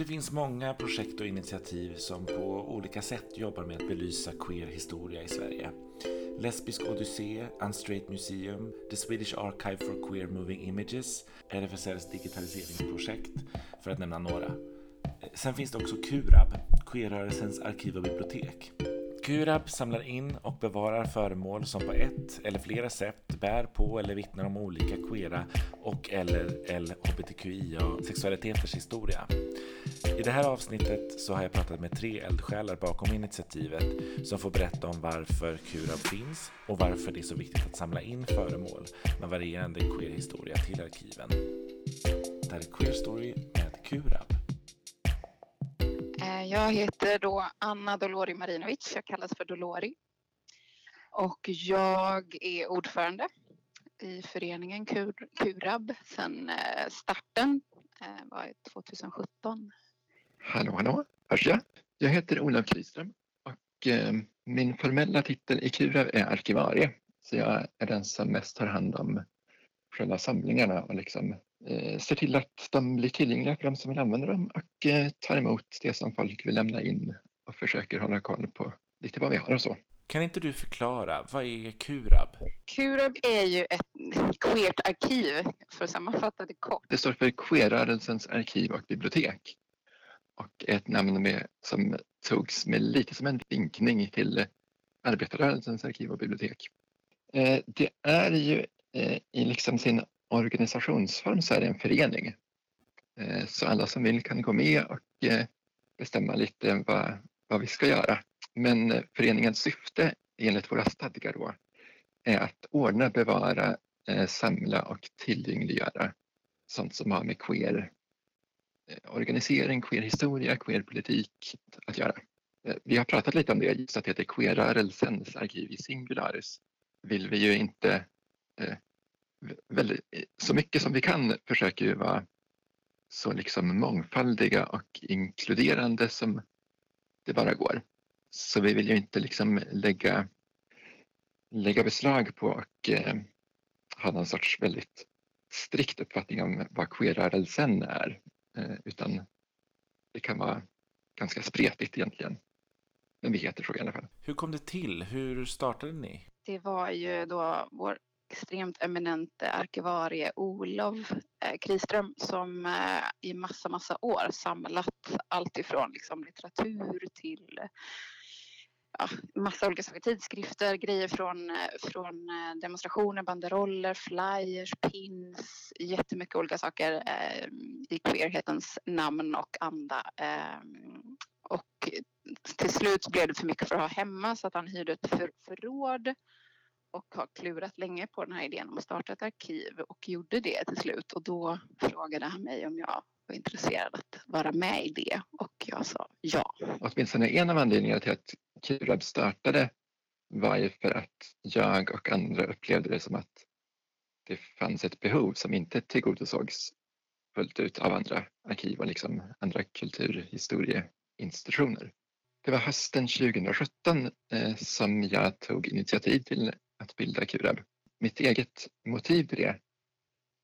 Det finns många projekt och initiativ som på olika sätt jobbar med att belysa queer historia i Sverige. Lesbisk Odyssé, Unstraight Museum, The Swedish Archive for Queer Moving Images, RFSLs digitaliseringsprojekt, för att nämna några. Sen finns det också Qrab, queerrörelsens arkiv och bibliotek. Kurab samlar in och bevarar föremål som på ett eller flera sätt bär på eller vittnar om olika queera och eller LHBTQIA sexualiteters historia. I det här avsnittet så har jag pratat med tre eldsjälar bakom initiativet som får berätta om varför Kurab finns och varför det är så viktigt att samla in föremål med varierande queer-historia till arkiven. Det här är Queer Story med Kurab. Eh, jag heter då Anna Dolori Marinovic, jag kallas för Dolori. Och jag är ordförande i föreningen Kurab sedan eh, starten, eh, var 2017. Hallå, hallå, hörs jag? Jag heter Olof Kriström och min formella titel i Kurab är arkivarie. Så jag är den som mest tar hand om själva samlingarna och liksom ser till att de blir tillgängliga för de som vill använda dem och eh, tar emot det som folk vill lämna in och försöker hålla koll på lite vad vi har och så. Kan inte du förklara, vad är Kurab? Kurab är ju ett queert arkiv, för att sammanfatta det kort. Det står för Queerrörelsens arkiv och bibliotek och ett namn med, som togs med lite som en vinkning till arbetarrörelsens arkiv och bibliotek. Eh, det är ju eh, i liksom sin organisationsform så är det en förening. Eh, så alla som vill kan gå med och eh, bestämma lite vad, vad vi ska göra. Men eh, föreningens syfte enligt våra stadgar då är att ordna, bevara, samla och tillgängliggöra sånt som har med queer organisering, queer historia, queer politik att göra. Vi har pratat lite om det, just att det heter queerrörelsens arkiv i singularis vill vi ju inte eh, väldigt, så mycket som vi kan försöker vi vara så liksom mångfaldiga och inkluderande som det bara går. Så vi vill ju inte liksom lägga, lägga beslag på och eh, ha någon sorts väldigt strikt uppfattning om vad queerrörelsen är. Eh, utan det kan vara ganska spretigt egentligen. Men vi heter så i alla fall. Hur kom det till? Hur startade ni? Det var ju då vår extremt eminente eh, arkivarie Olof eh, Kriström som eh, i massa, massa år samlat allt ifrån liksom, litteratur till ja, massa olika saker, tidskrifter, grejer från, eh, från eh, demonstrationer, banderoller, flyers, pins, jättemycket olika saker eh, i queerhetens namn och anda. Eh, och till slut blev det för mycket för att ha hemma så att han hyrde ett för, förråd och har klurat länge på den här idén om att starta ett arkiv och gjorde det till slut och då frågade han mig om jag var intresserad att vara med i det och jag sa ja. Åtminstone en av anledningarna till att Kirab startade var ju för att jag och andra upplevde det som att det fanns ett behov som inte tillgodosågs fullt ut av andra arkiv och liksom andra kulturhistorieinstitutioner. Det var hösten 2017 eh, som jag tog initiativ till att bilda Kurab. Mitt eget motiv till det,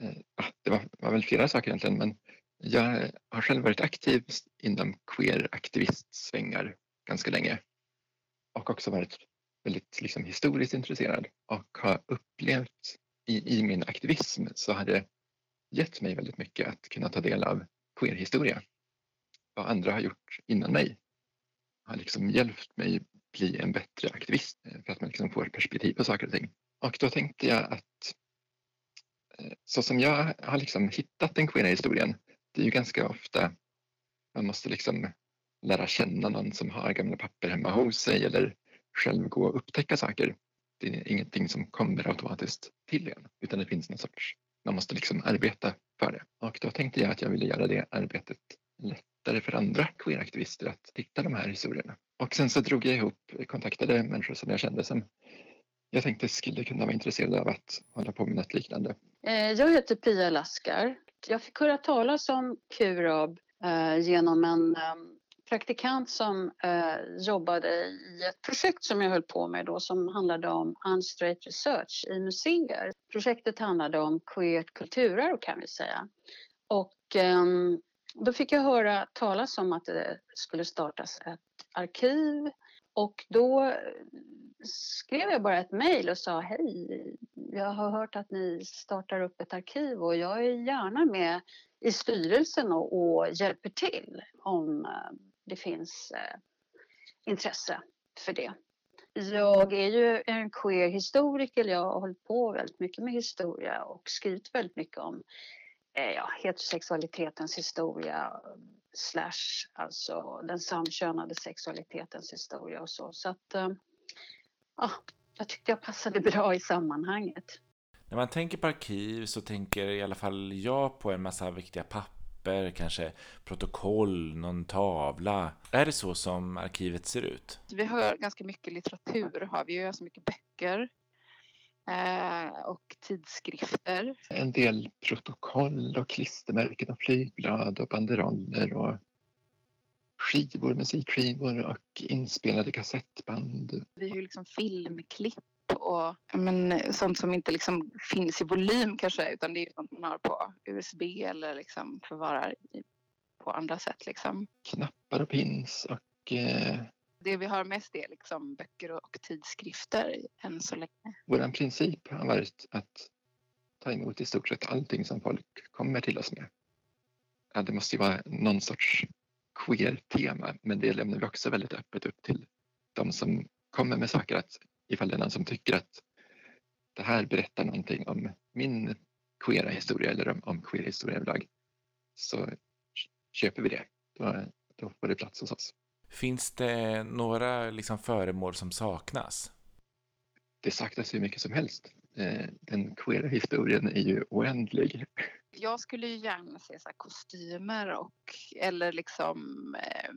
eh, det var, var väl flera saker egentligen, men jag har själv varit aktiv inom queer-aktivistsvängar ganska länge och också varit väldigt liksom, historiskt intresserad och har upplevt i, i min aktivism så har det gett mig väldigt mycket att kunna ta del av queerhistoria. Vad andra har gjort innan mig har liksom hjälpt mig bli en bättre aktivist eh, för att man liksom får perspektiv på saker och ting. Och då tänkte jag att eh, så som jag har liksom hittat den queera historien, det är ju ganska ofta man måste liksom lära känna någon som har gamla papper hemma hos sig eller själv gå och upptäcka saker. Det är ingenting som kommer automatiskt till en utan det finns någon sorts, man måste liksom arbeta för det. Och då tänkte jag att jag ville göra det arbetet lättare för andra queeraktivister att hitta de här historierna. Och sen så drog jag ihop, kontaktade människor som jag kände som jag tänkte skulle kunna vara intresserade av att hålla på med något liknande. Eh, jag heter Pia Laskar. Jag fick höra talas om QRAB eh, genom en ehm, praktikant som eh, jobbade i ett projekt som jag höll på med då som handlade om unstraight research i museer. Projektet handlade om queert kulturarv kan vi säga. Och ehm, då fick jag höra talas om att det skulle startas ett arkiv och då eh, skrev jag bara ett mejl och sa hej, jag har hört att ni startar upp ett arkiv och jag är gärna med i styrelsen och, och hjälper till om eh, det finns eh, intresse för det. Jag är ju en queer-historiker. Jag har hållit på väldigt mycket med historia och skrivit väldigt mycket om ja, heterosexualitetens historia slash alltså den samkönade sexualitetens historia och så. Så att eh, ja, jag tyckte jag passade bra i sammanhanget. När man tänker på arkiv så tänker i alla fall jag på en massa viktiga papper, kanske protokoll, någon tavla. Är det så som arkivet ser ut? Vi har ganska mycket litteratur, har vi ju, alltså mycket böcker eh, och tidskrifter. En del protokoll och klistermärken och flygblad och banderoller och skivor, musikskivor och inspelade kassettband. Vi har ju liksom filmklipp och men, sånt som inte liksom finns i volym kanske utan det är sånt man har på USB eller liksom förvarar på andra sätt. Liksom. Knappar och pins och eh det vi har mest är liksom böcker och tidskrifter än så länge. Vår princip har varit att ta emot i stort sett allting som folk kommer till oss med. Ja, det måste ju vara någon sorts queer-tema men det lämnar vi också väldigt öppet upp till de som kommer med saker att ifall det är någon som tycker att det här berättar någonting om min queera historia eller om, om queer historia överlag så köper vi det. Då, då får det plats hos oss. Finns det några liksom föremål som saknas? Det saknas hur mycket som helst. Eh, den queera historien är ju oändlig. Jag skulle ju gärna se så kostymer och eller liksom eh,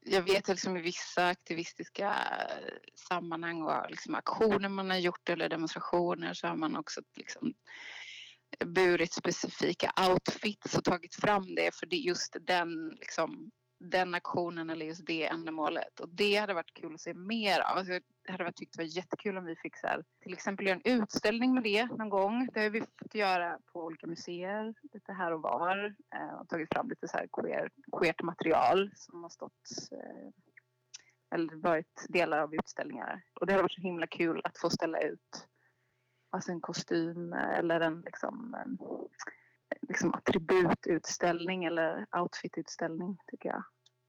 jag vet liksom i vissa aktivistiska sammanhang och liksom aktioner man har gjort eller demonstrationer så har man också liksom burit specifika outfits och tagit fram det för det just den liksom den aktionen eller just det ändamålet. Och det hade varit kul att se mer av. Alltså, det hade varit tyckt det var jättekul om vi fick så här, till exempel göra en utställning med det någon gång. Det har vi fått göra på olika museer lite här och var. Eh, och tagit fram lite så här queer, queert material som har stått eh, eller varit delar av utställningar. Och det hade varit så himla kul att få ställa ut alltså en kostym eller en liksom, en, liksom attribututställning eller outfitutställning tycker jag.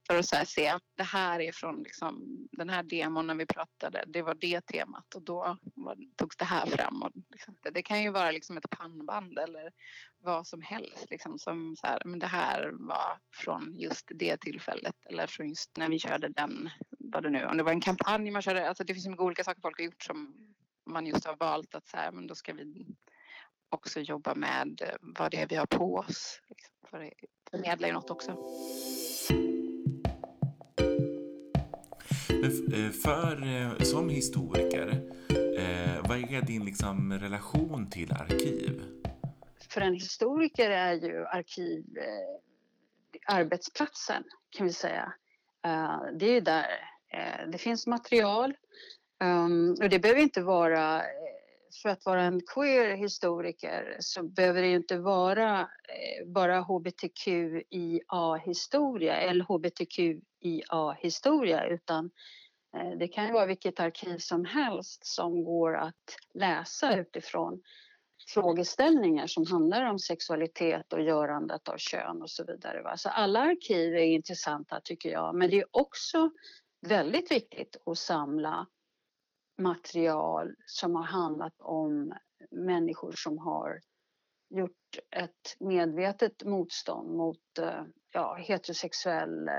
För att så se, det här är från liksom, den här demon när vi pratade, det var det temat och då var, togs det här fram. Och liksom, det kan ju vara liksom ett pannband eller vad som helst. Liksom, som så här, men det här var från just det tillfället eller från just när vi körde den, vad det nu, om det var en kampanj man körde, alltså det finns så mycket olika saker folk har gjort som man just har valt att så här, men då ska vi också jobba med eh, vad det är vi har på oss. Liksom, för det förmedlar ju något också. Eh, för, eh, som historiker, vad är din liksom relation till arkiv? För en historiker är ju arkiv arbetsplatsen kan vi säga. Det är ju där det finns material ehm, och det behöver inte vara för att vara en queer historiker så behöver det ju inte vara eh, bara hbtqia-historia eller hbtqia-historia utan eh, det kan ju vara vilket arkiv som helst som går att läsa utifrån frågeställningar som handlar om sexualitet och görandet av kön och så vidare. Så alla arkiv är intressanta tycker jag men det är också väldigt viktigt att samla material som har handlat om människor som har gjort ett medvetet motstånd mot eh, ja, heterosexuell eh,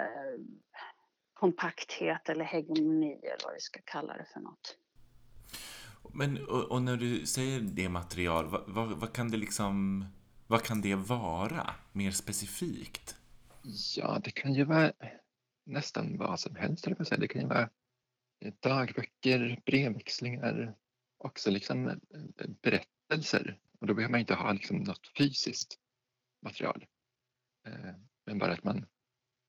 kompakthet eller hegemoni eller vad vi ska kalla det för något. Men och, och när du säger det material, vad, vad, vad, kan det liksom, vad kan det vara mer specifikt? Ja, det kan ju vara nästan vad som helst, Det kan ju vara dagböcker, brevväxlingar, också liksom eh, berättelser. Och då behöver man inte ha liksom något fysiskt material. Eh, men bara att man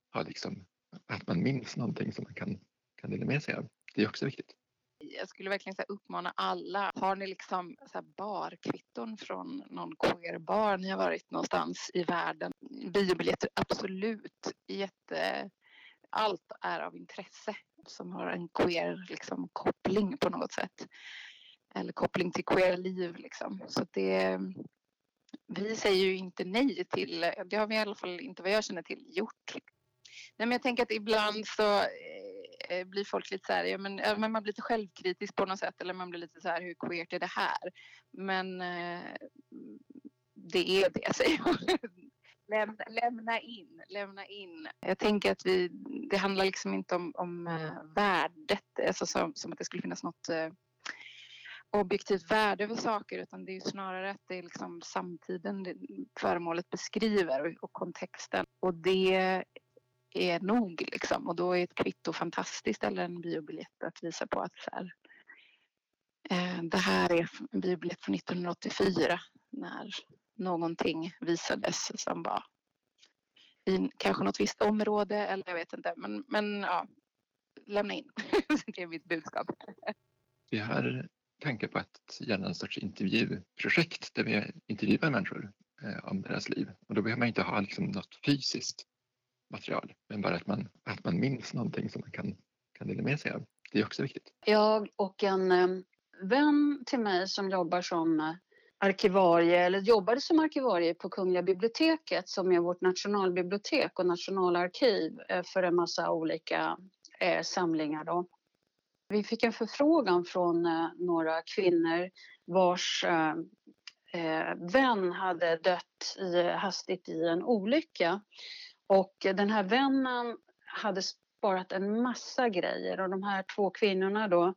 har liksom, att man minns någonting som man kan, kan dela med sig av. Det är också viktigt. Jag skulle verkligen så uppmana alla. Har ni liksom så barkvitton från någon queerbar ni har varit någonstans i världen? biobiljetter, absolut. Jätte, allt är av intresse som har en queer liksom, koppling på något sätt. Eller koppling till queer liv liksom. Så det, vi säger ju inte nej till, det har vi i alla fall inte vad jag känner till gjort. Nej, men jag tänker att ibland så eh, eh, blir folk lite så här, ja, men, ja, men man blir lite självkritisk på något sätt eller man blir lite så här, hur queert är det här? Men eh, det är det, säger jag. Lämna, lämna, in, lämna in. Jag tänker att vi, det handlar liksom inte om, om uh, värdet, alltså som, som, att det skulle finnas något uh, objektivt värde över saker utan det är snarare att det är liksom samtiden föremålet beskriver och, och, kontexten. Och det är nog liksom. Och då är ett kvitto fantastiskt eller en biobiljett att visa på att så här, uh, det här är en biobiljett från 1984 när någonting visades som var i kanske något visst område eller jag vet inte. Men, men ja, lämna in. det är mitt budskap. Vi har tankar på att göra en sorts intervjuprojekt där vi intervjuar människor eh, om deras liv. Och då behöver man inte ha liksom något fysiskt material, men bara att man, att man minns någonting som man kan, kan dela med sig av. Det är också viktigt. Jag och en eh, vän till mig som jobbar som eh, arkivarie eller jobbade som arkivarie på Kungliga biblioteket som är vårt nationalbibliotek och nationalarkiv eh, för en massa olika eh, samlingar. Då. Vi fick en förfrågan från eh, några kvinnor vars eh, eh, vän hade dött i, hastigt i en olycka. Och den här vännen hade sparat en massa grejer och de här två kvinnorna då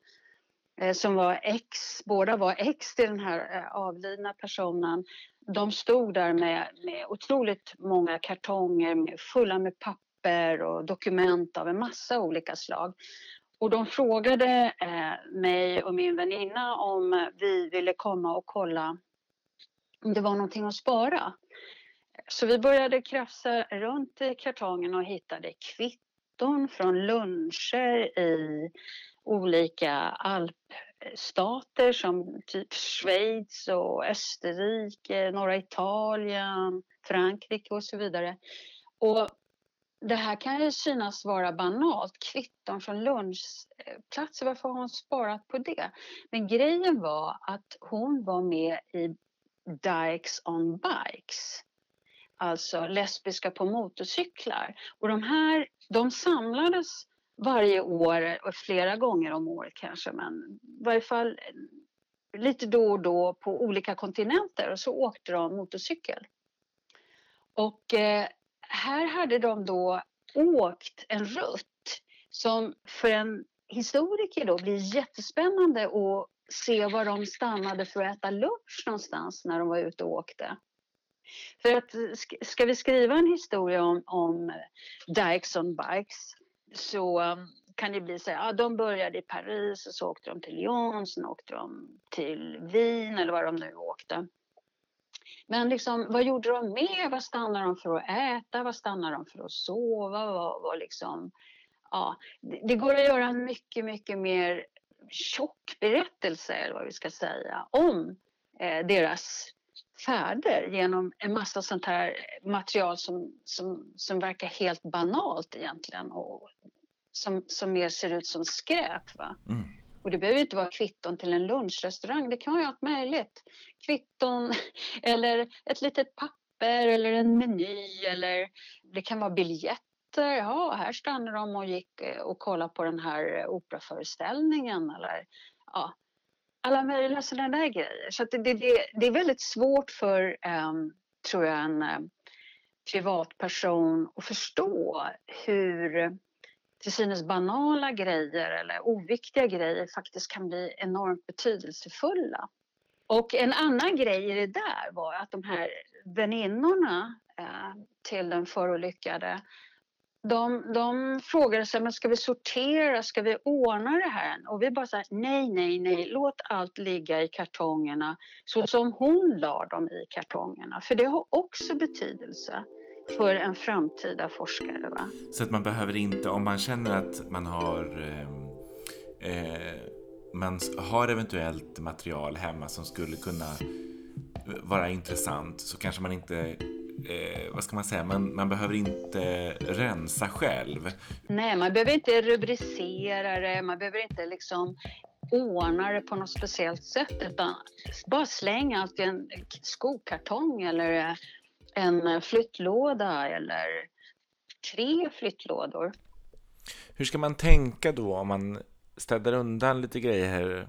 Eh, som var ex, båda var ex till den här eh, avlidna personen. De stod där med, med otroligt många kartonger fulla med papper och dokument av en massa olika slag. Och de frågade eh, mig och min väninna om vi ville komma och kolla om det var någonting att spara. Så vi började krafsa runt i kartongen och hittade kvitton från luncher i olika alpstater som typ Schweiz och Österrike, norra Italien, Frankrike och så vidare. Och det här kan ju synas vara banalt, kvitton från lunchplatser, varför har hon sparat på det? Men grejen var att hon var med i Dykes on Bikes, alltså lesbiska på motorcyklar. Och de här, de samlades varje år, och flera gånger om året kanske, men i varje fall eh, lite då och då på olika kontinenter och så åkte de motorcykel. Och eh, här hade de då åkt en rutt som för en historiker då blir jättespännande att se var de stannade för att äta lunch någonstans när de var ute och åkte. För att eh, ska vi skriva en historia om, om eh, Dykes on Bikes så um, kan det bli så här, ja, de började i Paris och så åkte de till Lyon, sen åkte de till Wien eller var de nu åkte. Men liksom, vad gjorde de mer? Vad stannade de för att äta? Vad stannade de för att sova? Vad, vad liksom, ja, det, det går att göra en mycket, mycket mer tjock berättelse, eller vad vi ska säga, om eh, deras färder genom en massa sånt här material som, som, som verkar helt banalt egentligen och som, som mer ser ut som skräp. Va? Mm. Och det behöver inte vara kvitton till en lunchrestaurang, det kan vara allt möjligt. Kvitton eller ett litet papper eller en meny eller det kan vara biljetter. Ja, här stannade de och gick eh, och kollade på den här operaföreställningen eller ja, alla möjliga sådana där grejer. Så det, det, det, är väldigt svårt för, um, tror jag, en um, privatperson att förstå hur till synes banala grejer eller oviktiga grejer faktiskt kan bli enormt betydelsefulla. Och en annan grej i det där var att de här väninnorna eh, till den förolyckade de, de frågade sig, men ska vi sortera, ska vi ordna det här? Och vi bara sa nej, nej, nej, låt allt ligga i kartongerna så som hon la dem i kartongerna. För det har också betydelse för en framtida forskare. Va? Så att man behöver inte, om man känner att man har eh, eh, man har eventuellt material hemma som skulle kunna vara intressant så kanske man inte eh, vad ska man säga, man, man behöver inte rensa själv. Nej, man behöver inte rubricera det, man behöver inte liksom ordna det på något speciellt sätt utan bara släng allt i en skokartong eller en flyttlåda eller tre flyttlådor. Hur ska man tänka då om man städar undan lite grejer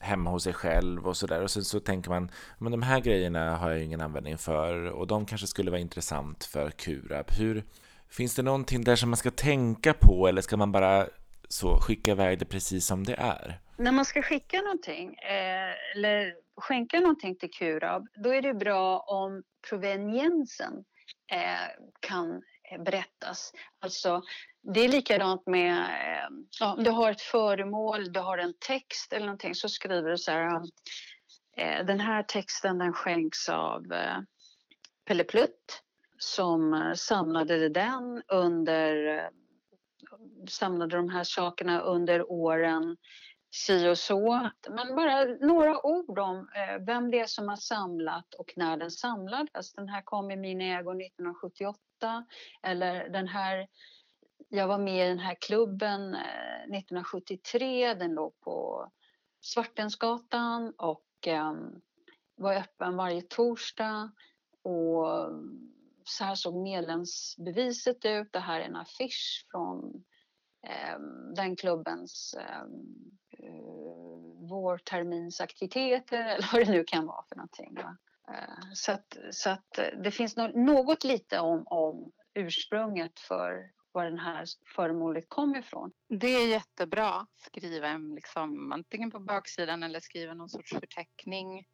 hemma hos sig själv och sådär och sen så tänker man men de här grejerna har jag ingen användning för och de kanske skulle vara intressant för Kurab. Hur, finns det någonting där som man ska tänka på eller ska man bara så skicka iväg det precis som det är? När man ska skicka någonting eh, eller skänka någonting till Kurab då är det bra om proveniensen eh, kan berättas. Alltså, det är likadant med ja, om du har ett föremål, du har en text eller någonting så skriver du så här ah, eh, den här texten den skänks av eh, Pelle Plutt som samlade den under samlade de här sakerna under åren si och så. Men bara några ord om vem det är som har samlat och när den samlades. Den här kom i min ägo 1978 eller den här jag var med i den här klubben eh, 1973. Den låg på Svartensgatan och ehm, var öppen varje torsdag. Och ehm, så här såg medlemsbeviset ut. Det här är en affisch från ehm, den klubbens eh, vårterminsaktiviteter eller vad det nu kan vara för någonting. Eh, så att, så att det finns något lite om, om ursprunget för var den här föremålet kom ifrån. Det är jättebra. Skriva en, liksom, antingen på baksidan eller skriva någon sorts förteckning.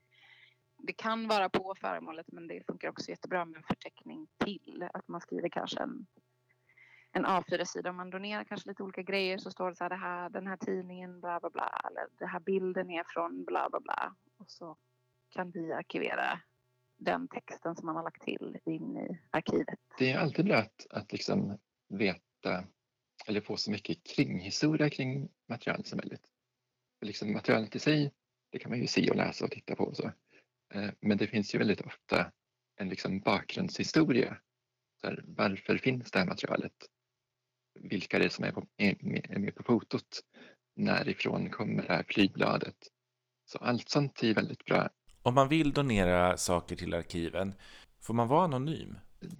Det kan vara på föremålet men det funkar också jättebra med en förteckning till. Att man skriver kanske en, en A4-sida. Om man donerar kanske lite olika grejer så står det så här, det här den här tidningen bla bla bla. Eller den här bilden är från bla bla bla. Och så kan vi arkivera den texten som man har lagt till in i arkivet. Det är alltid bra att, att liksom veta eller få så mycket kringhistoria kring materialet som möjligt. För liksom materialet i sig, det kan man ju se och läsa och titta på och så. Eh, men det finns ju väldigt ofta en liksom bakgrundshistoria. Så här, varför finns det här materialet? Vilka det är som är, på, är, med, är med på fotot? Närifrån kommer det här flygbladet? Så allt sånt är väldigt bra. Om man vill donera saker till arkiven, får man vara anonym?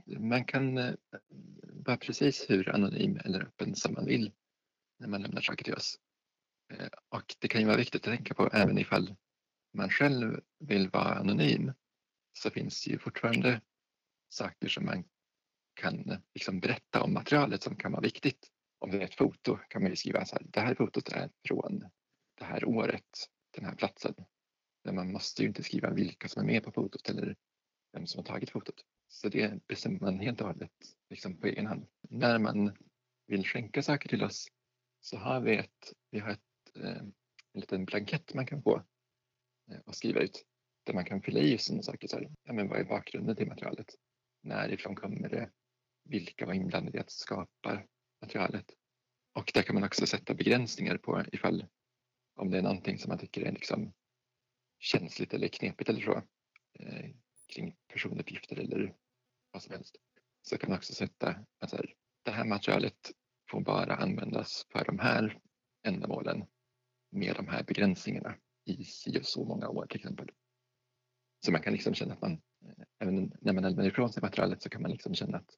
Man kan eh, vara precis hur anonym eller öppen som man vill när man lämnar saker till oss. Eh, och det kan ju vara viktigt att tänka på även ifall man själv vill vara anonym så finns det ju fortfarande saker som man kan eh, liksom berätta om materialet som kan vara viktigt. Om det är ett foto kan man ju skriva så här, det här fotot är från det här året, den här platsen. Men man måste ju inte skriva vilka som är med på fotot eller vem som har tagit fotot. Så det bestämmer man helt och hållet liksom på egen hand. När man vill skänka saker till oss så har vi, ett, vi har ett, eh, en liten blankett man kan få eh, och skriva ut där man kan fylla i sådana saker. Så här, ja, men vad är bakgrunden till materialet? Närifrån kommer det? Vilka var inblandade i att skapa materialet? Och där kan man också sätta begränsningar på ifall om det är någonting som man tycker är liksom känsligt eller knepigt eller så eh, kring personuppgifter eller vad som helst så kan man också sätta att här, det här materialet får bara användas för de här ändamålen med de här begränsningarna i si och så många år till exempel. Så man kan liksom känna att man, eh, även när man lämnar ifrån sig materialet så kan man liksom känna att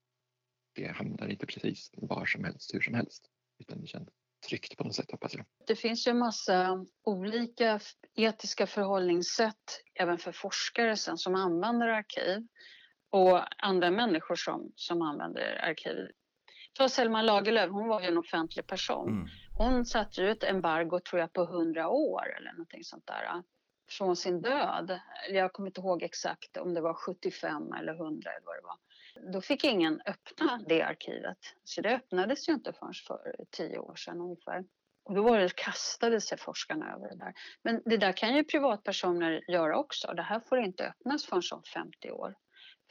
det hamnar inte precis var som helst, hur som helst, utan det känns tryggt på något sätt hoppas jag. Det finns ju en massa olika etiska förhållningssätt även för forskare sen som använder arkiv och andra människor som, som använder arkiv. Ta Selma Lagerlöf, hon var ju en offentlig person. Mm. Hon satte ju ett embargo tror jag på 100 år eller någonting sånt där från sin död. Jag kommer inte ihåg exakt om det var 75 eller 100 eller vad det var. Då fick ingen öppna det arkivet. Så det öppnades ju inte förrän för tio år sedan ungefär. Och då var det, kastade sig forskarna över det där. Men det där kan ju privatpersoner göra också. Det här får inte öppnas förrän om 50 år.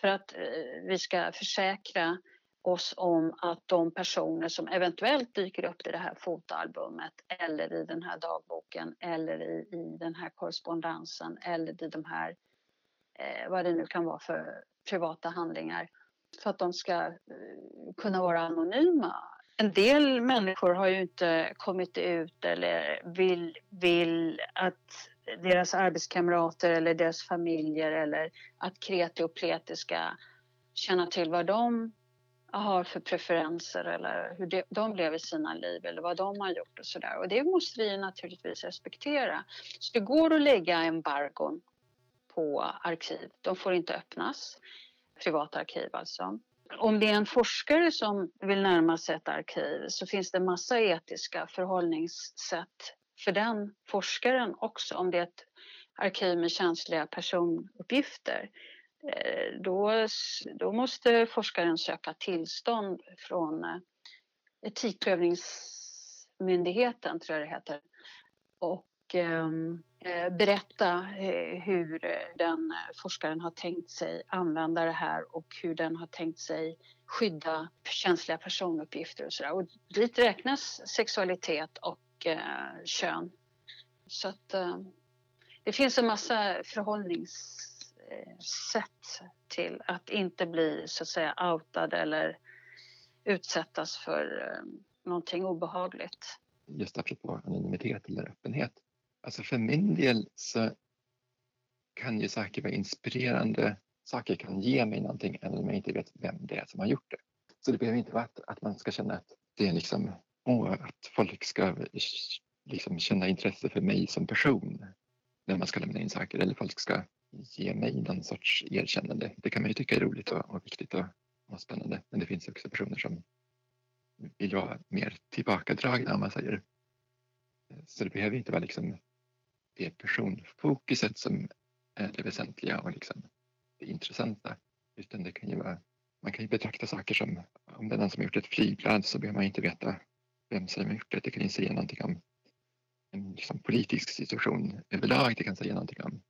För att eh, vi ska försäkra oss om att de personer som eventuellt dyker upp i det här fotoalbumet eller i den här dagboken eller i, i den här korrespondensen eller i de här, eh, vad det nu kan vara för privata handlingar, för att de ska eh, kunna vara anonyma. En del människor har ju inte kommit ut eller vill, vill att deras arbetskamrater eller deras familjer eller att kreti och pleti ska känna till vad de har för preferenser eller hur de lever sina liv eller vad de har gjort och sådär. Och det måste vi naturligtvis respektera. Så det går att lägga embargon på arkiv. De får inte öppnas, privata arkiv alltså. Om det är en forskare som vill närma sig ett arkiv så finns det massa etiska förhållningssätt för den forskaren också. Om det är ett arkiv med känsliga personuppgifter eh, då, då måste forskaren söka tillstånd från eh, Etikprövningsmyndigheten, tror jag det heter. Och ehm, eh, berätta hur den forskaren har tänkt sig använda det här och hur den har tänkt sig skydda känsliga personuppgifter och sådär. Och dit räknas sexualitet och Eh, kön. Så att eh, det finns en massa förhållningssätt till att inte bli så att säga outad eller utsättas för eh, någonting obehagligt. Just apropå anonymitet eller öppenhet. Alltså för min del så kan ju saker vara inspirerande. Saker kan ge mig någonting även om jag inte vet vem det är som har gjort det. Så det behöver inte vara att, att man ska känna att det är liksom, och att folk ska liksom känna intresse för mig som person när man ska lämna in saker eller folk ska ge mig någon sorts erkännande. Det kan man ju tycka är roligt och, och viktigt och, och spännande. Men det finns också personer som vill vara mer tillbakadragna om man säger. Så det behöver inte vara liksom det personfokuset som är det väsentliga och liksom det intressanta. Utan det kan ju vara, man kan ju betrakta saker som, om det är någon som har gjort ett flygblad så behöver man inte veta vem som har gjort det. Det kan ju säga någonting om en liksom politisk situation överlag. Det kan säga någonting om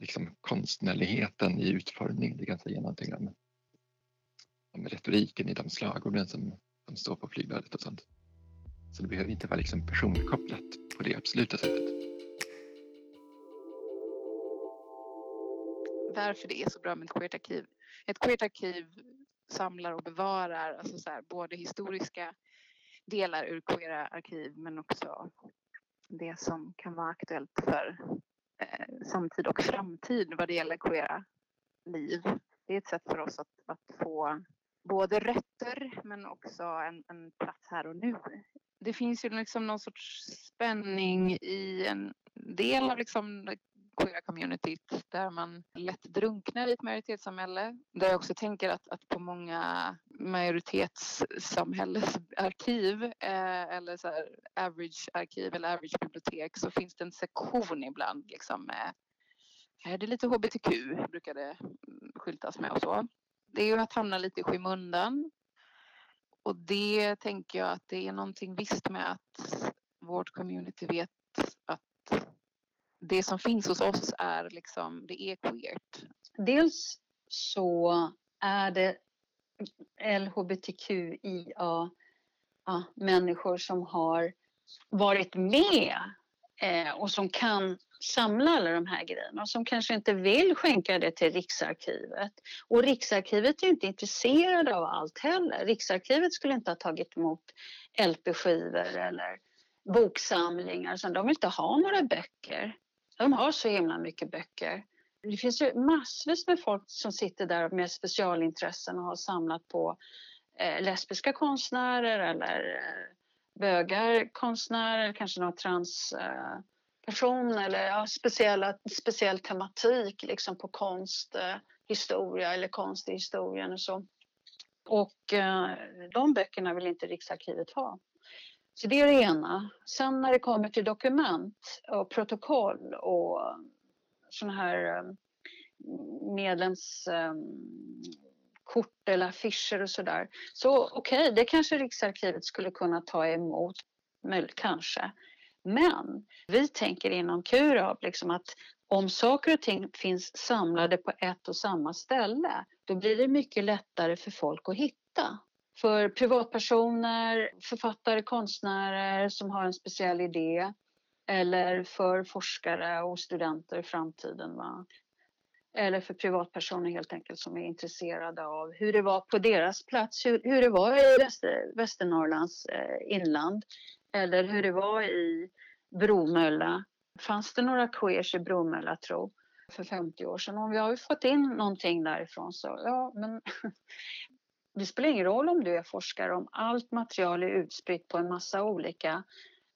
liksom konstnärligheten i utformning. Det kan säga någonting om, om retoriken i de slagorden som, som står på flygbladet och sånt. Så det behöver inte vara liksom personkopplat på det absoluta sättet. Därför det är så bra med ett queert arkiv. Ett queert arkiv samlar och bevarar alltså så här, både historiska delar ur queera arkiv men också det som kan vara aktuellt för eh, samtid och framtid vad det gäller queera liv. Det är ett sätt för oss att, att få både rötter men också en, en plats här och nu. Det finns ju liksom någon sorts spänning i en del av liksom queera communityt där man lätt drunknar i ett majoritetssamhälle. Där jag också tänker att, att på många majoritetssamhällesarkiv, eh, eller så här average arkiv eller average bibliotek så finns det en sektion ibland liksom med är det lite hbtq brukar det skyltas med och så. Det är ju att hamna lite i skymundan. Och det tänker jag att det är någonting visst med att vårt community vet det som finns hos oss är liksom, det är queert. Dels så är det LHBTQIA människor som har varit med eh, och som kan samla alla de här grejerna och som kanske inte vill skänka det till Riksarkivet. Och Riksarkivet är inte intresserade av allt heller. Riksarkivet skulle inte ha tagit emot LP-skivor eller boksamlingar. Så de vill inte ha några böcker. De har så himla mycket böcker. Det finns ju massvis med folk som sitter där med specialintressen och har samlat på eh, lesbiska konstnärer eller eh, bögar konstnärer, kanske någon transperson eh, eller ja, speciella, speciell tematik liksom på konsthistoria eh, eller konst i historien och så. Och eh, de böckerna vill inte Riksarkivet ha. Så det är det ena. Sen när det kommer till dokument och protokoll och sådana här eh, medlemskort eh, eller affischer och sådär. Så okej, okay, det kanske Riksarkivet skulle kunna ta emot, kanske. Men vi tänker inom Kurab liksom att om saker och ting finns samlade på ett och samma ställe, då blir det mycket lättare för folk att hitta för privatpersoner, författare, konstnärer som har en speciell idé eller för forskare och studenter i framtiden. Va? eller för privatpersoner helt enkelt som är intresserade av hur det var på deras plats, hur, hur det var i Väster, Västernorrlands eh, inland eller hur det var i Bromölla. Fanns det några queers i Bromölla tro för 50 år sedan? Om vi har fått in någonting därifrån så ja, men det spelar ingen roll om du är forskare om allt material är utspritt på en massa olika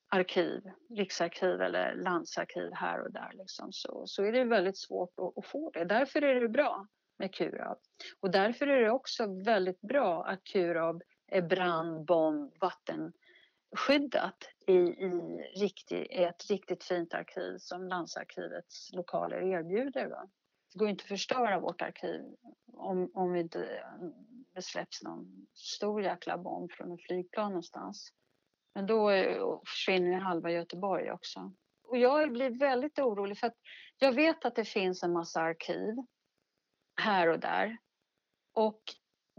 arkiv, riksarkiv eller landsarkiv här och där liksom, så, så är det väldigt svårt att, att få det. Därför är det bra med Kurab. Och därför är det också väldigt bra att Kurab är brand, bomb, vattenskyddat i, i, riktig, ett riktigt fint arkiv som Landsarkivets lokaler erbjuder. Va? Det går inte att förstöra vårt arkiv om, om vi inte det släpps någon stor jäkla bomb från en flygplan någonstans. Men då eh, försvinner halva Göteborg också. Och jag blir väldigt orolig för att jag vet att det finns en massa arkiv här och där. Och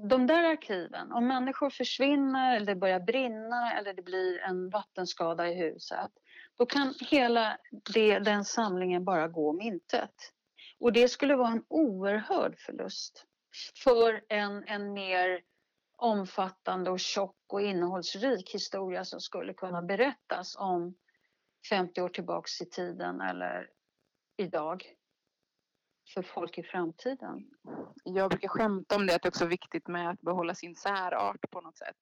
de där arkiven, om människor försvinner eller det börjar brinna eller det blir en vattenskada i huset, då kan hela det, den samlingen bara gå om intet. Och det skulle vara en oerhörd förlust för en, en mer omfattande och tjock och innehållsrik historia som skulle kunna berättas om 50 år tillbaks i tiden eller idag för folk i framtiden. Jag brukar skämta om det att det också är viktigt med att behålla sin särart på något sätt.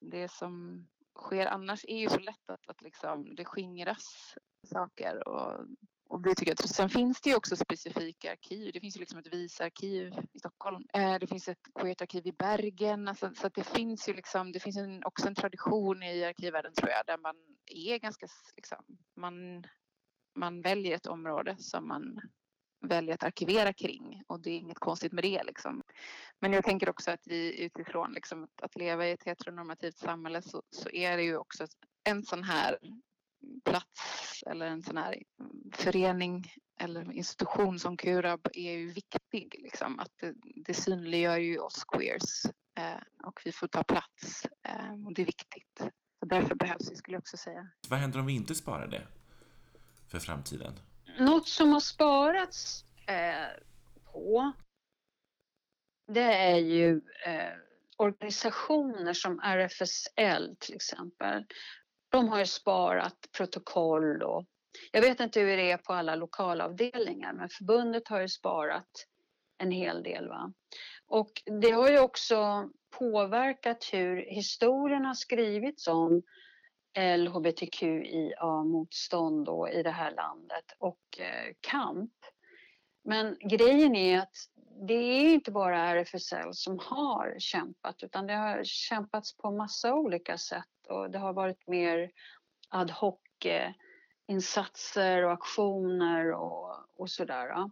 Det som sker annars är ju så lätt att, att liksom, det skingras saker och och det tycker jag. Sen finns det ju också specifika arkiv. Det finns ju liksom ett visarkiv i Stockholm. Eh, det finns ett poetarkiv i Bergen. Alltså, så att det finns ju liksom, det finns en, också en tradition i arkivvärlden tror jag där man är ganska liksom, man, man väljer ett område som man väljer att arkivera kring och det är inget konstigt med det liksom. Men jag tänker också att vi utifrån liksom, att leva i ett heteronormativt samhälle så, så är det ju också en sån här plats eller en sån här förening eller institution som Kurab är ju viktig. Liksom. Att det, det synliggör ju oss queers eh, och vi får ta plats eh, och det är viktigt. Så därför behövs det skulle jag också säga. Vad händer om vi inte sparar det för framtiden? Något som har sparats eh, på det är ju eh, organisationer som RFSL till exempel de har ju sparat protokoll och jag vet inte hur det är på alla lokalavdelningar men förbundet har ju sparat en hel del. Va? Och det har ju också påverkat hur historien har skrivits om LHBTQIA-motstånd i det här landet och eh, kamp. Men grejen är att det är inte bara RFSL som har kämpat utan det har kämpats på massa olika sätt och det har varit mer ad hoc-insatser och aktioner och, och sådär.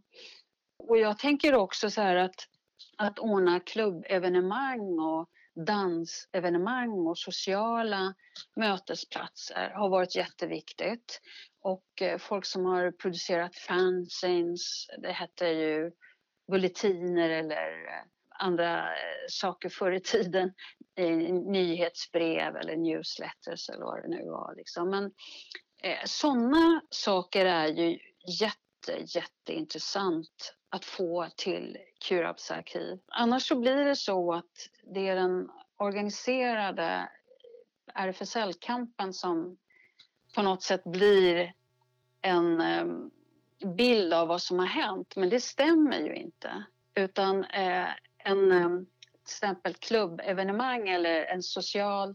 Och jag tänker också så här att, att ordna klubbevenemang och dansevenemang och sociala mötesplatser har varit jätteviktigt. Och eh, folk som har producerat fanzines, det hette ju bulletiner eller eh, andra eh, saker förr i tiden i nyhetsbrev eller newsletters eller vad det nu var. Liksom. Men eh, sådana saker är ju jätte, jätteintressant att få till Curabs arkiv. Annars så blir det så att det är den organiserade RFSL-kampen som på något sätt blir en eh, bild av vad som har hänt, men det stämmer ju inte. Utan eh, en eh, exempel klubbevenemang eller en social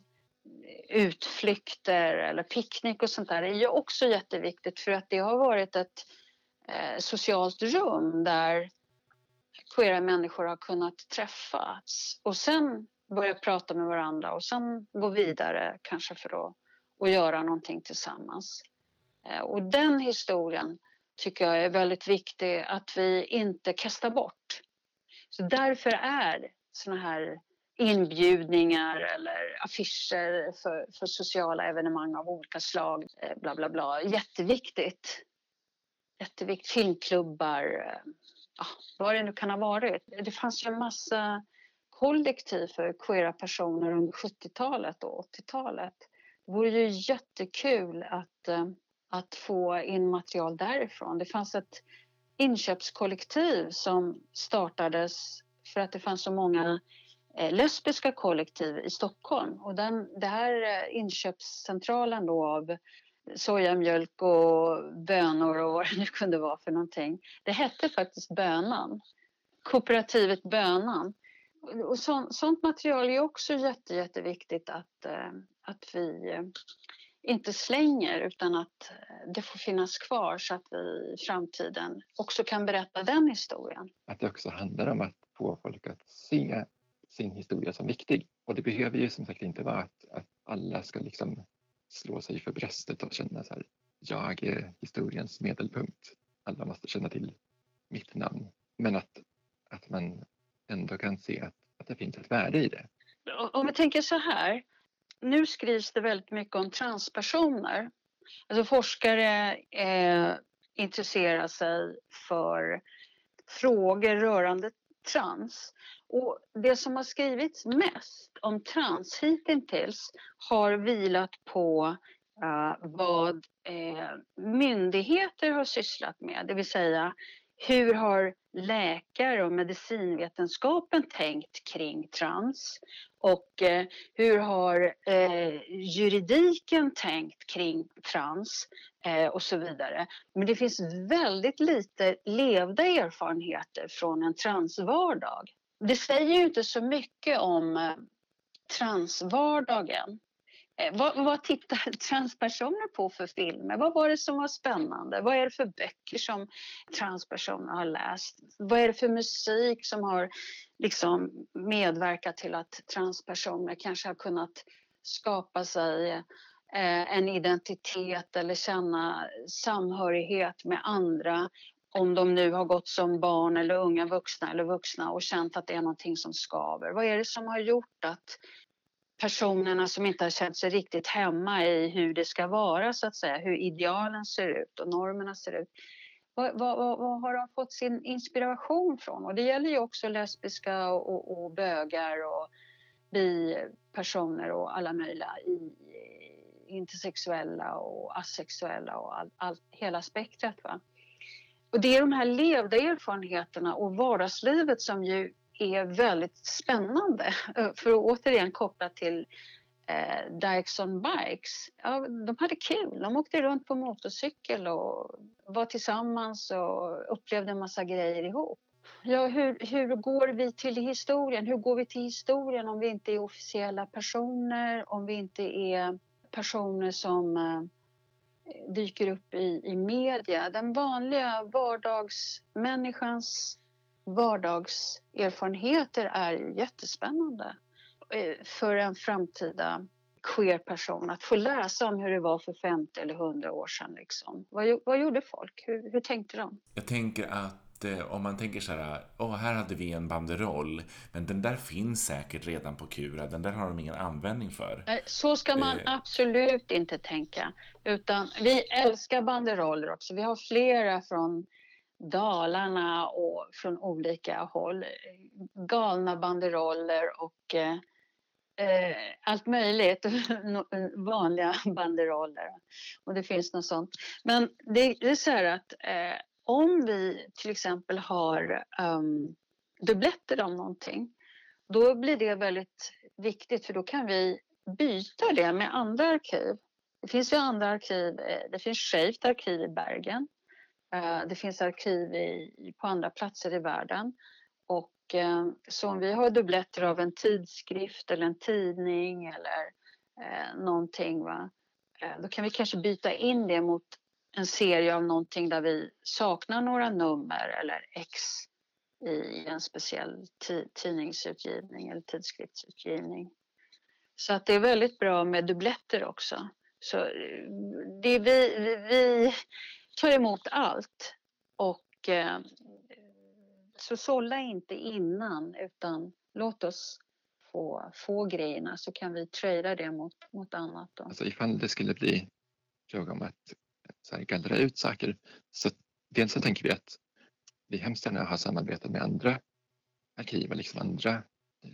utflykter eller picknick och sånt där är ju också jätteviktigt för att det har varit ett eh, socialt rum där queera människor har kunnat träffas och sen börja prata med varandra och sen gå vidare kanske för att, och göra någonting tillsammans. Eh, och den historien tycker jag är väldigt viktig att vi inte kastar bort. Så därför är såna här inbjudningar eller affischer för, för sociala evenemang av olika slag. Eh, bla, bla, bla. Jätteviktigt. Jätteviktigt. Filmklubbar, eh, ja, vad det nu kan ha varit. Det fanns ju en massa kollektiv för queera personer under 70-talet och 80-talet. Det vore ju jättekul att, eh, att få in material därifrån. Det fanns ett inköpskollektiv som startades för att det fanns så många eh, lesbiska kollektiv i Stockholm. Och den, det här eh, inköpscentralen då av sojamjölk och bönor och vad det nu kunde vara för någonting. Det hette faktiskt Bönan. Kooperativet Bönan. Och så, sånt material är också jätte, jätteviktigt att, eh, att vi inte slänger utan att det får finnas kvar så att vi i framtiden också kan berätta den historien. Att det också handlar om att få folk att se sin historia som viktig. Och det behöver ju som sagt inte vara att, att alla ska liksom slå sig för bröstet och känna så här, jag är historiens medelpunkt. Alla måste känna till mitt namn. Men att, att man ändå kan se att, att det finns ett värde i det. Om vi tänker så här, nu skrivs det väldigt mycket om transpersoner. Alltså forskare eh, intresserar sig för frågor rörande trans. Och det som har skrivits mest om trans hittills har vilat på uh, vad uh, myndigheter har sysslat med, det vill säga hur har läkare och medicinvetenskapen tänkt kring trans? Och eh, hur har eh, juridiken tänkt kring trans? Eh, och så vidare. Men det finns väldigt lite levda erfarenheter från en transvardag. Det säger ju inte så mycket om eh, transvardagen. Eh, vad, vad tittar transpersoner på för filmer? Vad var det som var spännande? Vad är det för böcker som transpersoner har läst? Vad är det för musik som har liksom medverkat till att transpersoner kanske har kunnat skapa sig eh, en identitet eller känna samhörighet med andra om de nu har gått som barn eller unga vuxna eller vuxna och känt att det är någonting som skaver. Vad är det som har gjort att personerna som inte har känt sig riktigt hemma i hur det ska vara så att säga, hur idealen ser ut och normerna ser ut. Vad, vad, vad har de fått sin inspiration från? Och det gäller ju också lesbiska och, och, och bögar och bipersoner och alla möjliga i, intersexuella och asexuella och all, all, hela spektrat. Va? Och det är de här levda erfarenheterna och vardagslivet som ju är väldigt spännande. Eh, för att återigen koppla till eh, Dykes on Bikes. Ja, de hade kul. De åkte runt på motorcykel och var tillsammans och upplevde en massa grejer ihop. Ja, hur, hur går vi till historien? Hur går vi till historien om vi inte är officiella personer, om vi inte är personer som eh, dyker upp i, i media? Den vanliga vardagsmänniskans vardagserfarenheter är jättespännande eh, för en framtida queer-person att få läsa om hur det var för 50 eller 100 år sedan. Liksom. Vad, vad gjorde folk? Hur, hur tänkte de? Jag tänker att eh, om man tänker så här, oh, här hade vi en banderoll, men den där finns säkert redan på Kura, den där har de ingen användning för. Så ska man eh. absolut inte tänka, utan vi älskar banderoller också. Vi har flera från Dalarna och från olika håll. Eh, galna banderoller och eh, eh allt möjligt. Vanliga banderoller. Och det finns något sånt. Men det, det är så här att eh, om vi till exempel har um, dubbletter om någonting då blir det väldigt viktigt för då kan vi byta det med andra arkiv. Det finns ju andra arkiv. Eh, det finns Shaved arkiv i Bergen Eh, det finns arkiv i, på andra platser i världen. Och eh, så om vi har dubbletter av en tidskrift eller en tidning eller eh, någonting, va? Eh, då kan vi kanske byta in det mot en serie av någonting där vi saknar några nummer eller ex i en speciell tidningsutgivning eller tidskriftsutgivning. Så att det är väldigt bra med dubbletter också. Så det vi, vi, tar emot allt. Och eh, så sålla inte innan utan låt oss få, få grejerna så kan vi trada det mot, mot annat. Då. Alltså ifall det skulle bli fråga om att så här, gallra ut saker så dels så tänker vi att vi hemskt gärna har samarbetat med andra arkiv och liksom andra eh,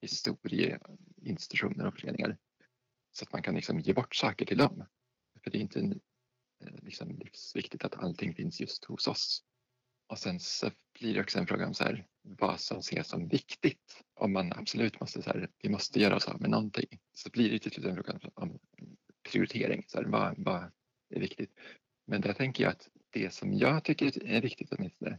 historieinstitutioner och föreningar så att man kan liksom ge bort saker till dem. För det är inte Eh, liksom livsviktigt att allting finns just hos oss. Och sen så blir det också en fråga om så här, vad som ses som viktigt. Om man absolut måste, så här, vi måste göra oss av med någonting, så blir det till slut en fråga om prioritering. Så här, vad, vad är viktigt? Men där tänker jag att det som jag tycker är viktigt åtminstone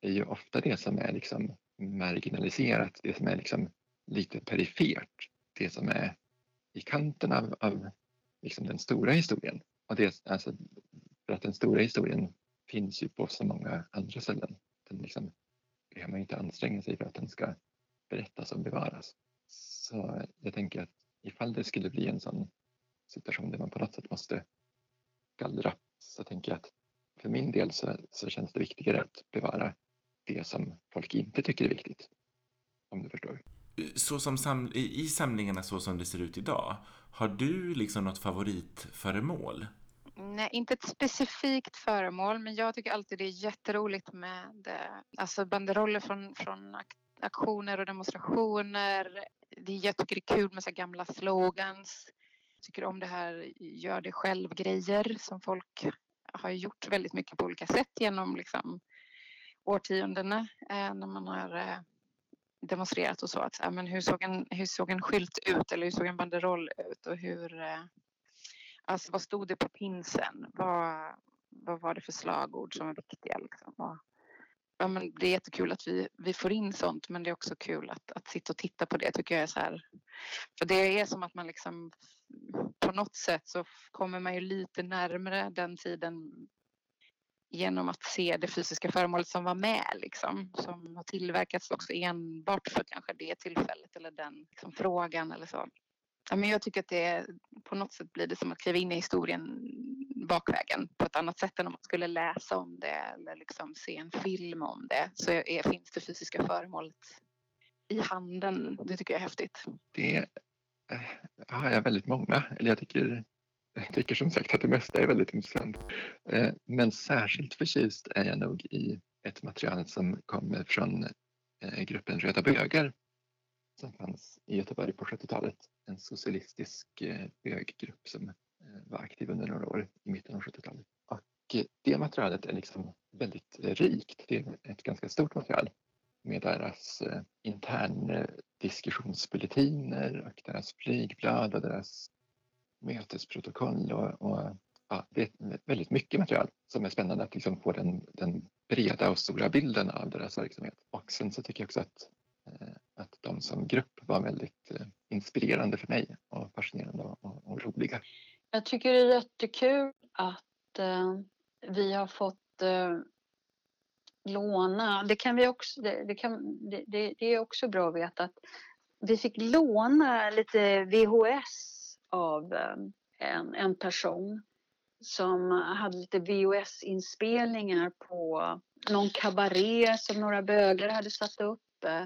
är ju ofta det som är liksom marginaliserat, det som är liksom lite perifert, det som är i kanten av, av liksom den stora historien. Och det, alltså, för att den stora historien finns ju på så många andra ställen. Den liksom, behöver man inte anstränga sig för att den ska berättas och bevaras. Så jag tänker att ifall det skulle bli en sån situation där man på något sätt måste gallra så tänker jag att för min del så, så känns det viktigare att bevara det som folk inte tycker är viktigt. Om du förstår. Så som sam I samlingarna så som det ser ut idag, har du liksom något favoritföremål? Nej, inte ett specifikt föremål, men jag tycker alltid det är jätteroligt med eh, alltså banderoller från, från aktioner och demonstrationer. Det, jag tycker det är kul med så gamla slogans. Jag tycker om det här gör det själv-grejer som folk har gjort väldigt mycket på olika sätt genom liksom, årtiondena eh, när man har eh, demonstrerat och så. Att, men hur, såg en, hur såg en skylt ut eller hur såg en banderoll ut och hur eh, Alltså vad stod det på pinsen? Vad, vad var det för slagord som var viktiga? Liksom? Och, ja, men det är jättekul att vi, vi får in sånt men det är också kul att, att sitta och titta på det tycker jag är så här. För det är som att man liksom på något sätt så kommer man ju lite närmare den tiden genom att se det fysiska föremålet som var med liksom, som har tillverkats också enbart för kanske det tillfället eller den liksom, frågan eller så. Ja, men jag tycker att det på något sätt blir det som att kliva in i historien bakvägen på ett annat sätt än om man skulle läsa om det eller liksom se en film om det. Så är, finns det fysiska föremålet i handen. Det tycker jag är häftigt. Det eh, ah, har jag väldigt många. Eller jag tycker, jag tycker som sagt att det mesta är väldigt intressant. Eh, men särskilt förtjust är jag nog i ett material som kommer från eh, gruppen Röda bögar som fanns i Göteborg på 70-talet. En socialistisk eh, böggrupp som eh, var aktiv under några år i mitten av 70-talet. Och eh, det materialet är liksom väldigt eh, rikt. Det är ett ganska stort material med deras intern diskussionsbulletiner och deras flygblad och deras mötesprotokoll och, och ja, det är väldigt mycket material som är spännande att liksom få den, den breda och stora bilden av deras verksamhet. Och sen så tycker jag också att Eh, att de som grupp var väldigt eh, inspirerande för mig och fascinerande och, och roliga. Jag tycker det är jättekul att eh, vi har fått eh, låna, det kan vi också, det, det kan, det, det, är också bra att veta att vi fick låna lite VHS av eh, en, en person som hade lite VHS-inspelningar på någon kabaré som några bögar hade satt upp eh,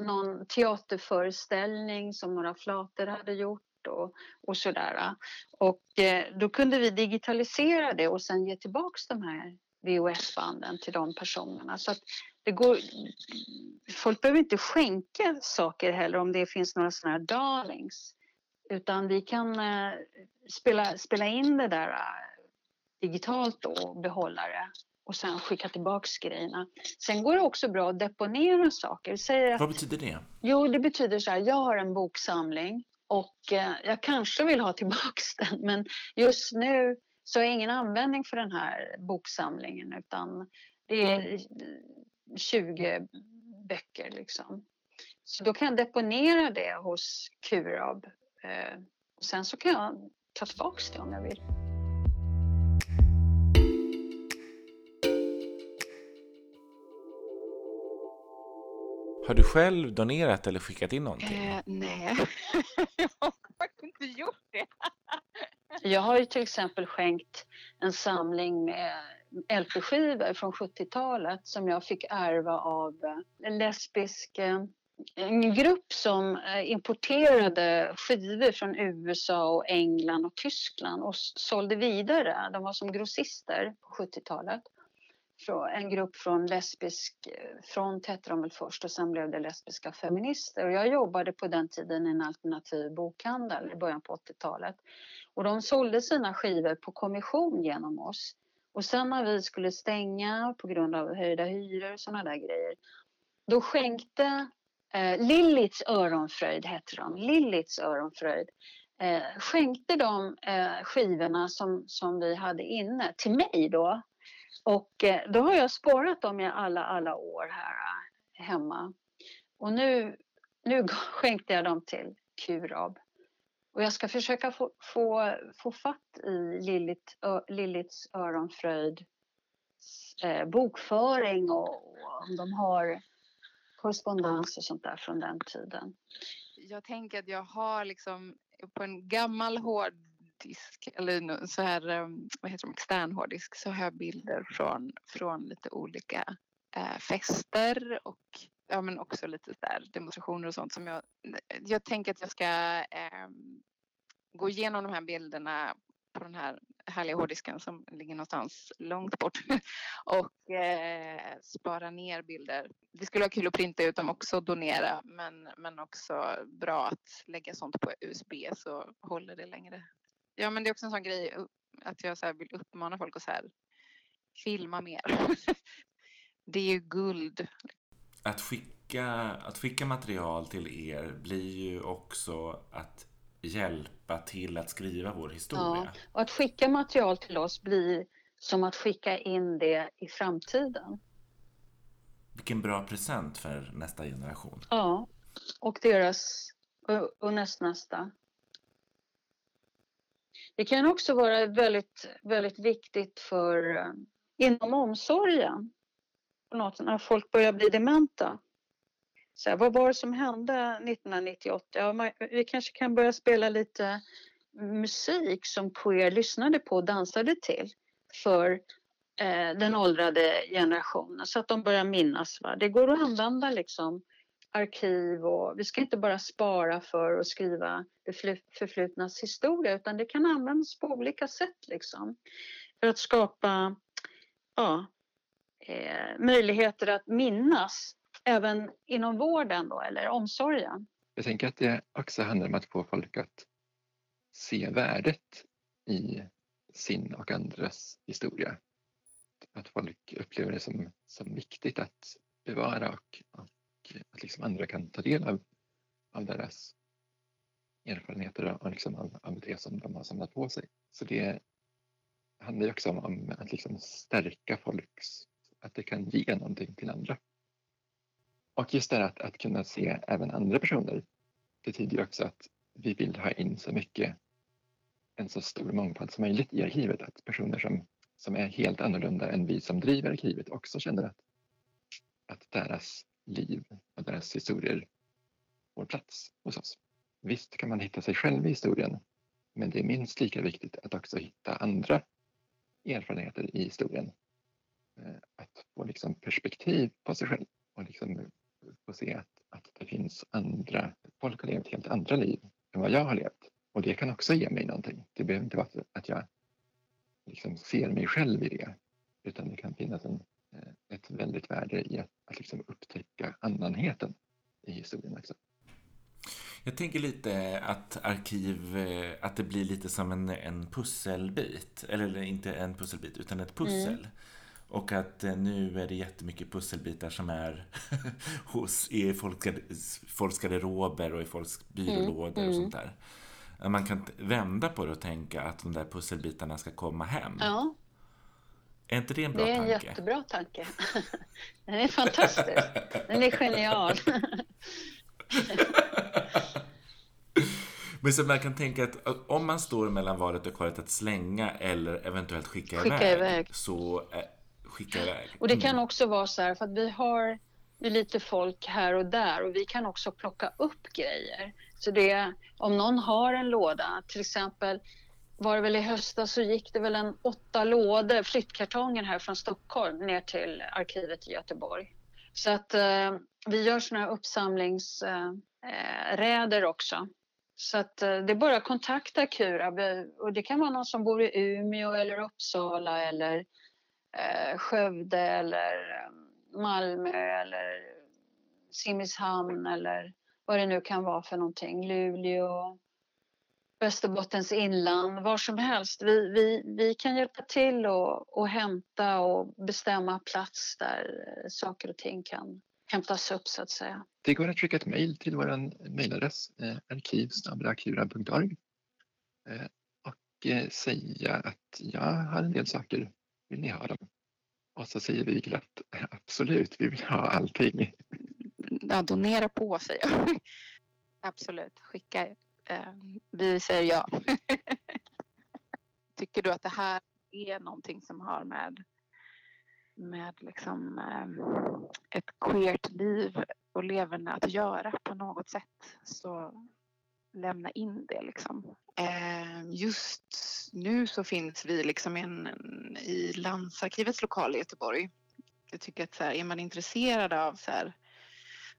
någon teaterföreställning som några flator hade gjort och, och sådär. Och eh, då kunde vi digitalisera det och sen ge tillbaks de här VHS-banden till de personerna. Så att det går, folk behöver inte skänka saker heller om det finns några sådana här darlings. Utan vi kan eh, spela, spela in det där eh, digitalt då och behålla det och sen skicka tillbaks grejerna. Sen går det också bra att deponera saker. Säg att, Vad betyder det? Jo, det betyder så här, jag har en boksamling och eh, jag kanske vill ha tillbaks den men just nu så jag ingen användning för den här boksamlingen utan det är 20 böcker liksom. Så då kan jag deponera det hos Kurab. Eh, sen så kan jag ta tillbaks det om jag vill. Har du själv donerat eller skickat in någonting? Eh, nej, jag har faktiskt inte gjort det. jag har ju till exempel skänkt en samling med LP-skivor från 70-talet som jag fick ärva av en lesbisk eh, en grupp som eh, importerade skivor från USA och England och Tyskland och sålde vidare. De var som grossister på 70-talet en grupp från lesbisk front hette de väl först och sen blev det lesbiska feminister. Och jag jobbade på den tiden i en alternativ bokhandel i början på 80-talet. Och de sålde sina skivor på kommission genom oss. Och sen när vi skulle stänga på grund av höjda hyror och sådana där grejer, då skänkte eh, Lillits öronfröjd, hette de, Lillits öronfröjd, eh, skänkte de eh, skivorna som, som vi hade inne till mig då. Och eh, då har jag sparat dem i alla, alla år här eh, hemma. Och nu, nu skänkte jag dem till Kurab. Och jag ska försöka få, få, få fatt i Lillit, ö, Lillits öronfröjd eh, bokföring och, och om de har korrespondens och sånt där från den tiden. Jag tänker att jag har liksom på en gammal hård hårddisk eller så här, ehm, vad heter de, extern hårddisk så har jag bilder från, från lite olika eh, fester och ja, men också lite där demonstrationer och sånt som jag, jag tänker att jag ska eh, gå igenom de här bilderna på den här härliga hårddisken som ligger någonstans långt bort och eh, spara ner bilder. Det skulle vara kul att printa ut dem också, donera, men, men också bra att lägga sånt på USB så håller det längre. Ja, men det är också en sån grej att jag så vill uppmana folk att så här, filma mer. det är ju guld. Att skicka, att skicka material till er blir ju också att hjälpa till att skriva vår historia. Ja, och att skicka material till oss blir som att skicka in det i framtiden. Vilken bra present för nästa generation. Ja, och deras och, och nästnästa. Det kan också vara väldigt, väldigt viktigt för eh, inom omsorgen. Något, när folk börjar bli dementa. Så här, vad var det som hände 1998? Ja, vi kanske kan börja spela lite musik som queer lyssnade på och dansade till för eh, den åldrade generationen så att de börjar minnas. Va? Det går att använda liksom arkiv och vi ska inte bara spara för att skriva det förflutnas historia utan det kan användas på olika sätt liksom. För att skapa ja, eh, möjligheter att minnas även inom vården då, eller omsorgen. Jag tänker att det också handlar om att få folk att se värdet i sin och andras historia. Att folk upplever det som, som viktigt att bevara och, och att liksom andra kan ta del av, av deras erfarenheter och liksom av, av det som de har samlat på sig. Så det handlar också om, om att liksom stärka folks, att det kan ge någonting till andra. Och just det här att, att kunna se även andra personer betyder också att vi vill ha in så mycket, en så stor mångfald som möjligt i arkivet. Att personer som, som är helt annorlunda än vi som driver arkivet också känner att, att deras liv och deras historier får plats hos oss. Visst kan man hitta sig själv i historien, men det är minst lika viktigt att också hitta andra erfarenheter i historien. Eh, att få liksom perspektiv på sig själv och liksom få se att, att det finns andra, folk har levt helt andra liv än vad jag har levt. Och det kan också ge mig någonting. Det behöver inte vara att jag liksom ser mig själv i det, utan det kan finnas en, ett väldigt värde i att, att liksom upptäcka annanheten i historien också. Jag tänker lite att arkiv, eh, att det blir lite som en, en pusselbit. Eller inte en pusselbit, utan ett pussel. Mm. Och att eh, nu är det jättemycket pusselbitar som är hos, i folks, folks garderober och i folks byrålådor mm. och sånt där. Man kan vända på det och tänka att de där pusselbitarna ska komma hem. Ja. Är inte det en bra tanke? Det är en tanke? jättebra tanke. Den är fantastisk. Den är genial. Men så man kan tänka att om man står mellan valet och kvalet att slänga eller eventuellt skicka, skicka iväg, iväg, så skicka iväg. Och det kan mm. också vara så här för att vi har lite folk här och där och vi kan också plocka upp grejer. Så det, om någon har en låda, till exempel var det väl i höstas så gick det väl en åtta lådor, flyttkartonger här från Stockholm ner till arkivet i Göteborg. Så att eh, vi gör sådana här uppsamlingsräder eh, också. Så att eh, det är bara att kontakta Kurab och det kan vara någon som bor i Umeå eller Uppsala eller eh, Skövde eller eh, Malmö eller Simrishamn eller vad det nu kan vara för någonting, Luleå. Västerbottens inland, var som helst. Vi, vi, vi kan hjälpa till och, och hämta och bestämma plats där eh, saker och ting kan hämtas upp så att säga. Det går att skicka ett mejl till vår mejladress eh, arkivsnabelakura.org eh, och eh, säga att jag har en del saker, vill ni ha dem? Och så säger vi glatt absolut, vi vill ha allting. Ja, donera på säger jag. Absolut, skicka. Eh, vi säger ja. Tycker du att det här är någonting som har med med liksom, eh, ett queert liv och leverne att göra på något sätt så lämna in det liksom. Eh, just nu så finns vi liksom en, i Landsarkivets lokal i Göteborg. Jag tycker att så här, är man intresserad av så här,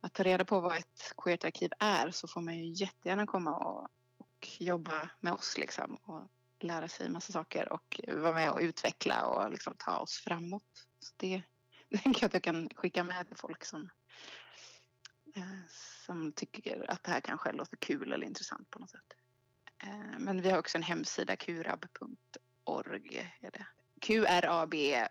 att ta reda på vad ett queert arkiv är så får man ju jättegärna komma och, och jobba med oss liksom och lära sig massa saker och vara med och utveckla och liksom ta oss framåt. Så det, det tänker jag att jag kan skicka med till folk som, eh, som tycker att det här kanske låter kul eller intressant på något sätt. Eh, men vi har också en hemsida, kurab.org. qrab.org.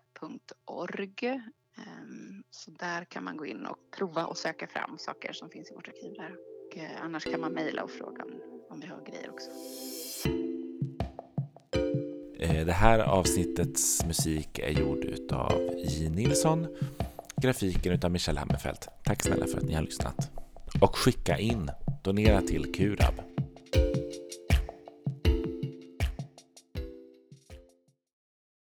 Så där kan man gå in och prova och söka fram saker som finns i vårt arkiv där. Och eh, annars kan man mejla och fråga om vi har grejer också. Eh, det här avsnittets musik är gjord utav J. Nilsson. Grafiken utav Michel Hammerfeldt. Tack snälla för att ni har lyssnat. Och skicka in, donera till Kurab.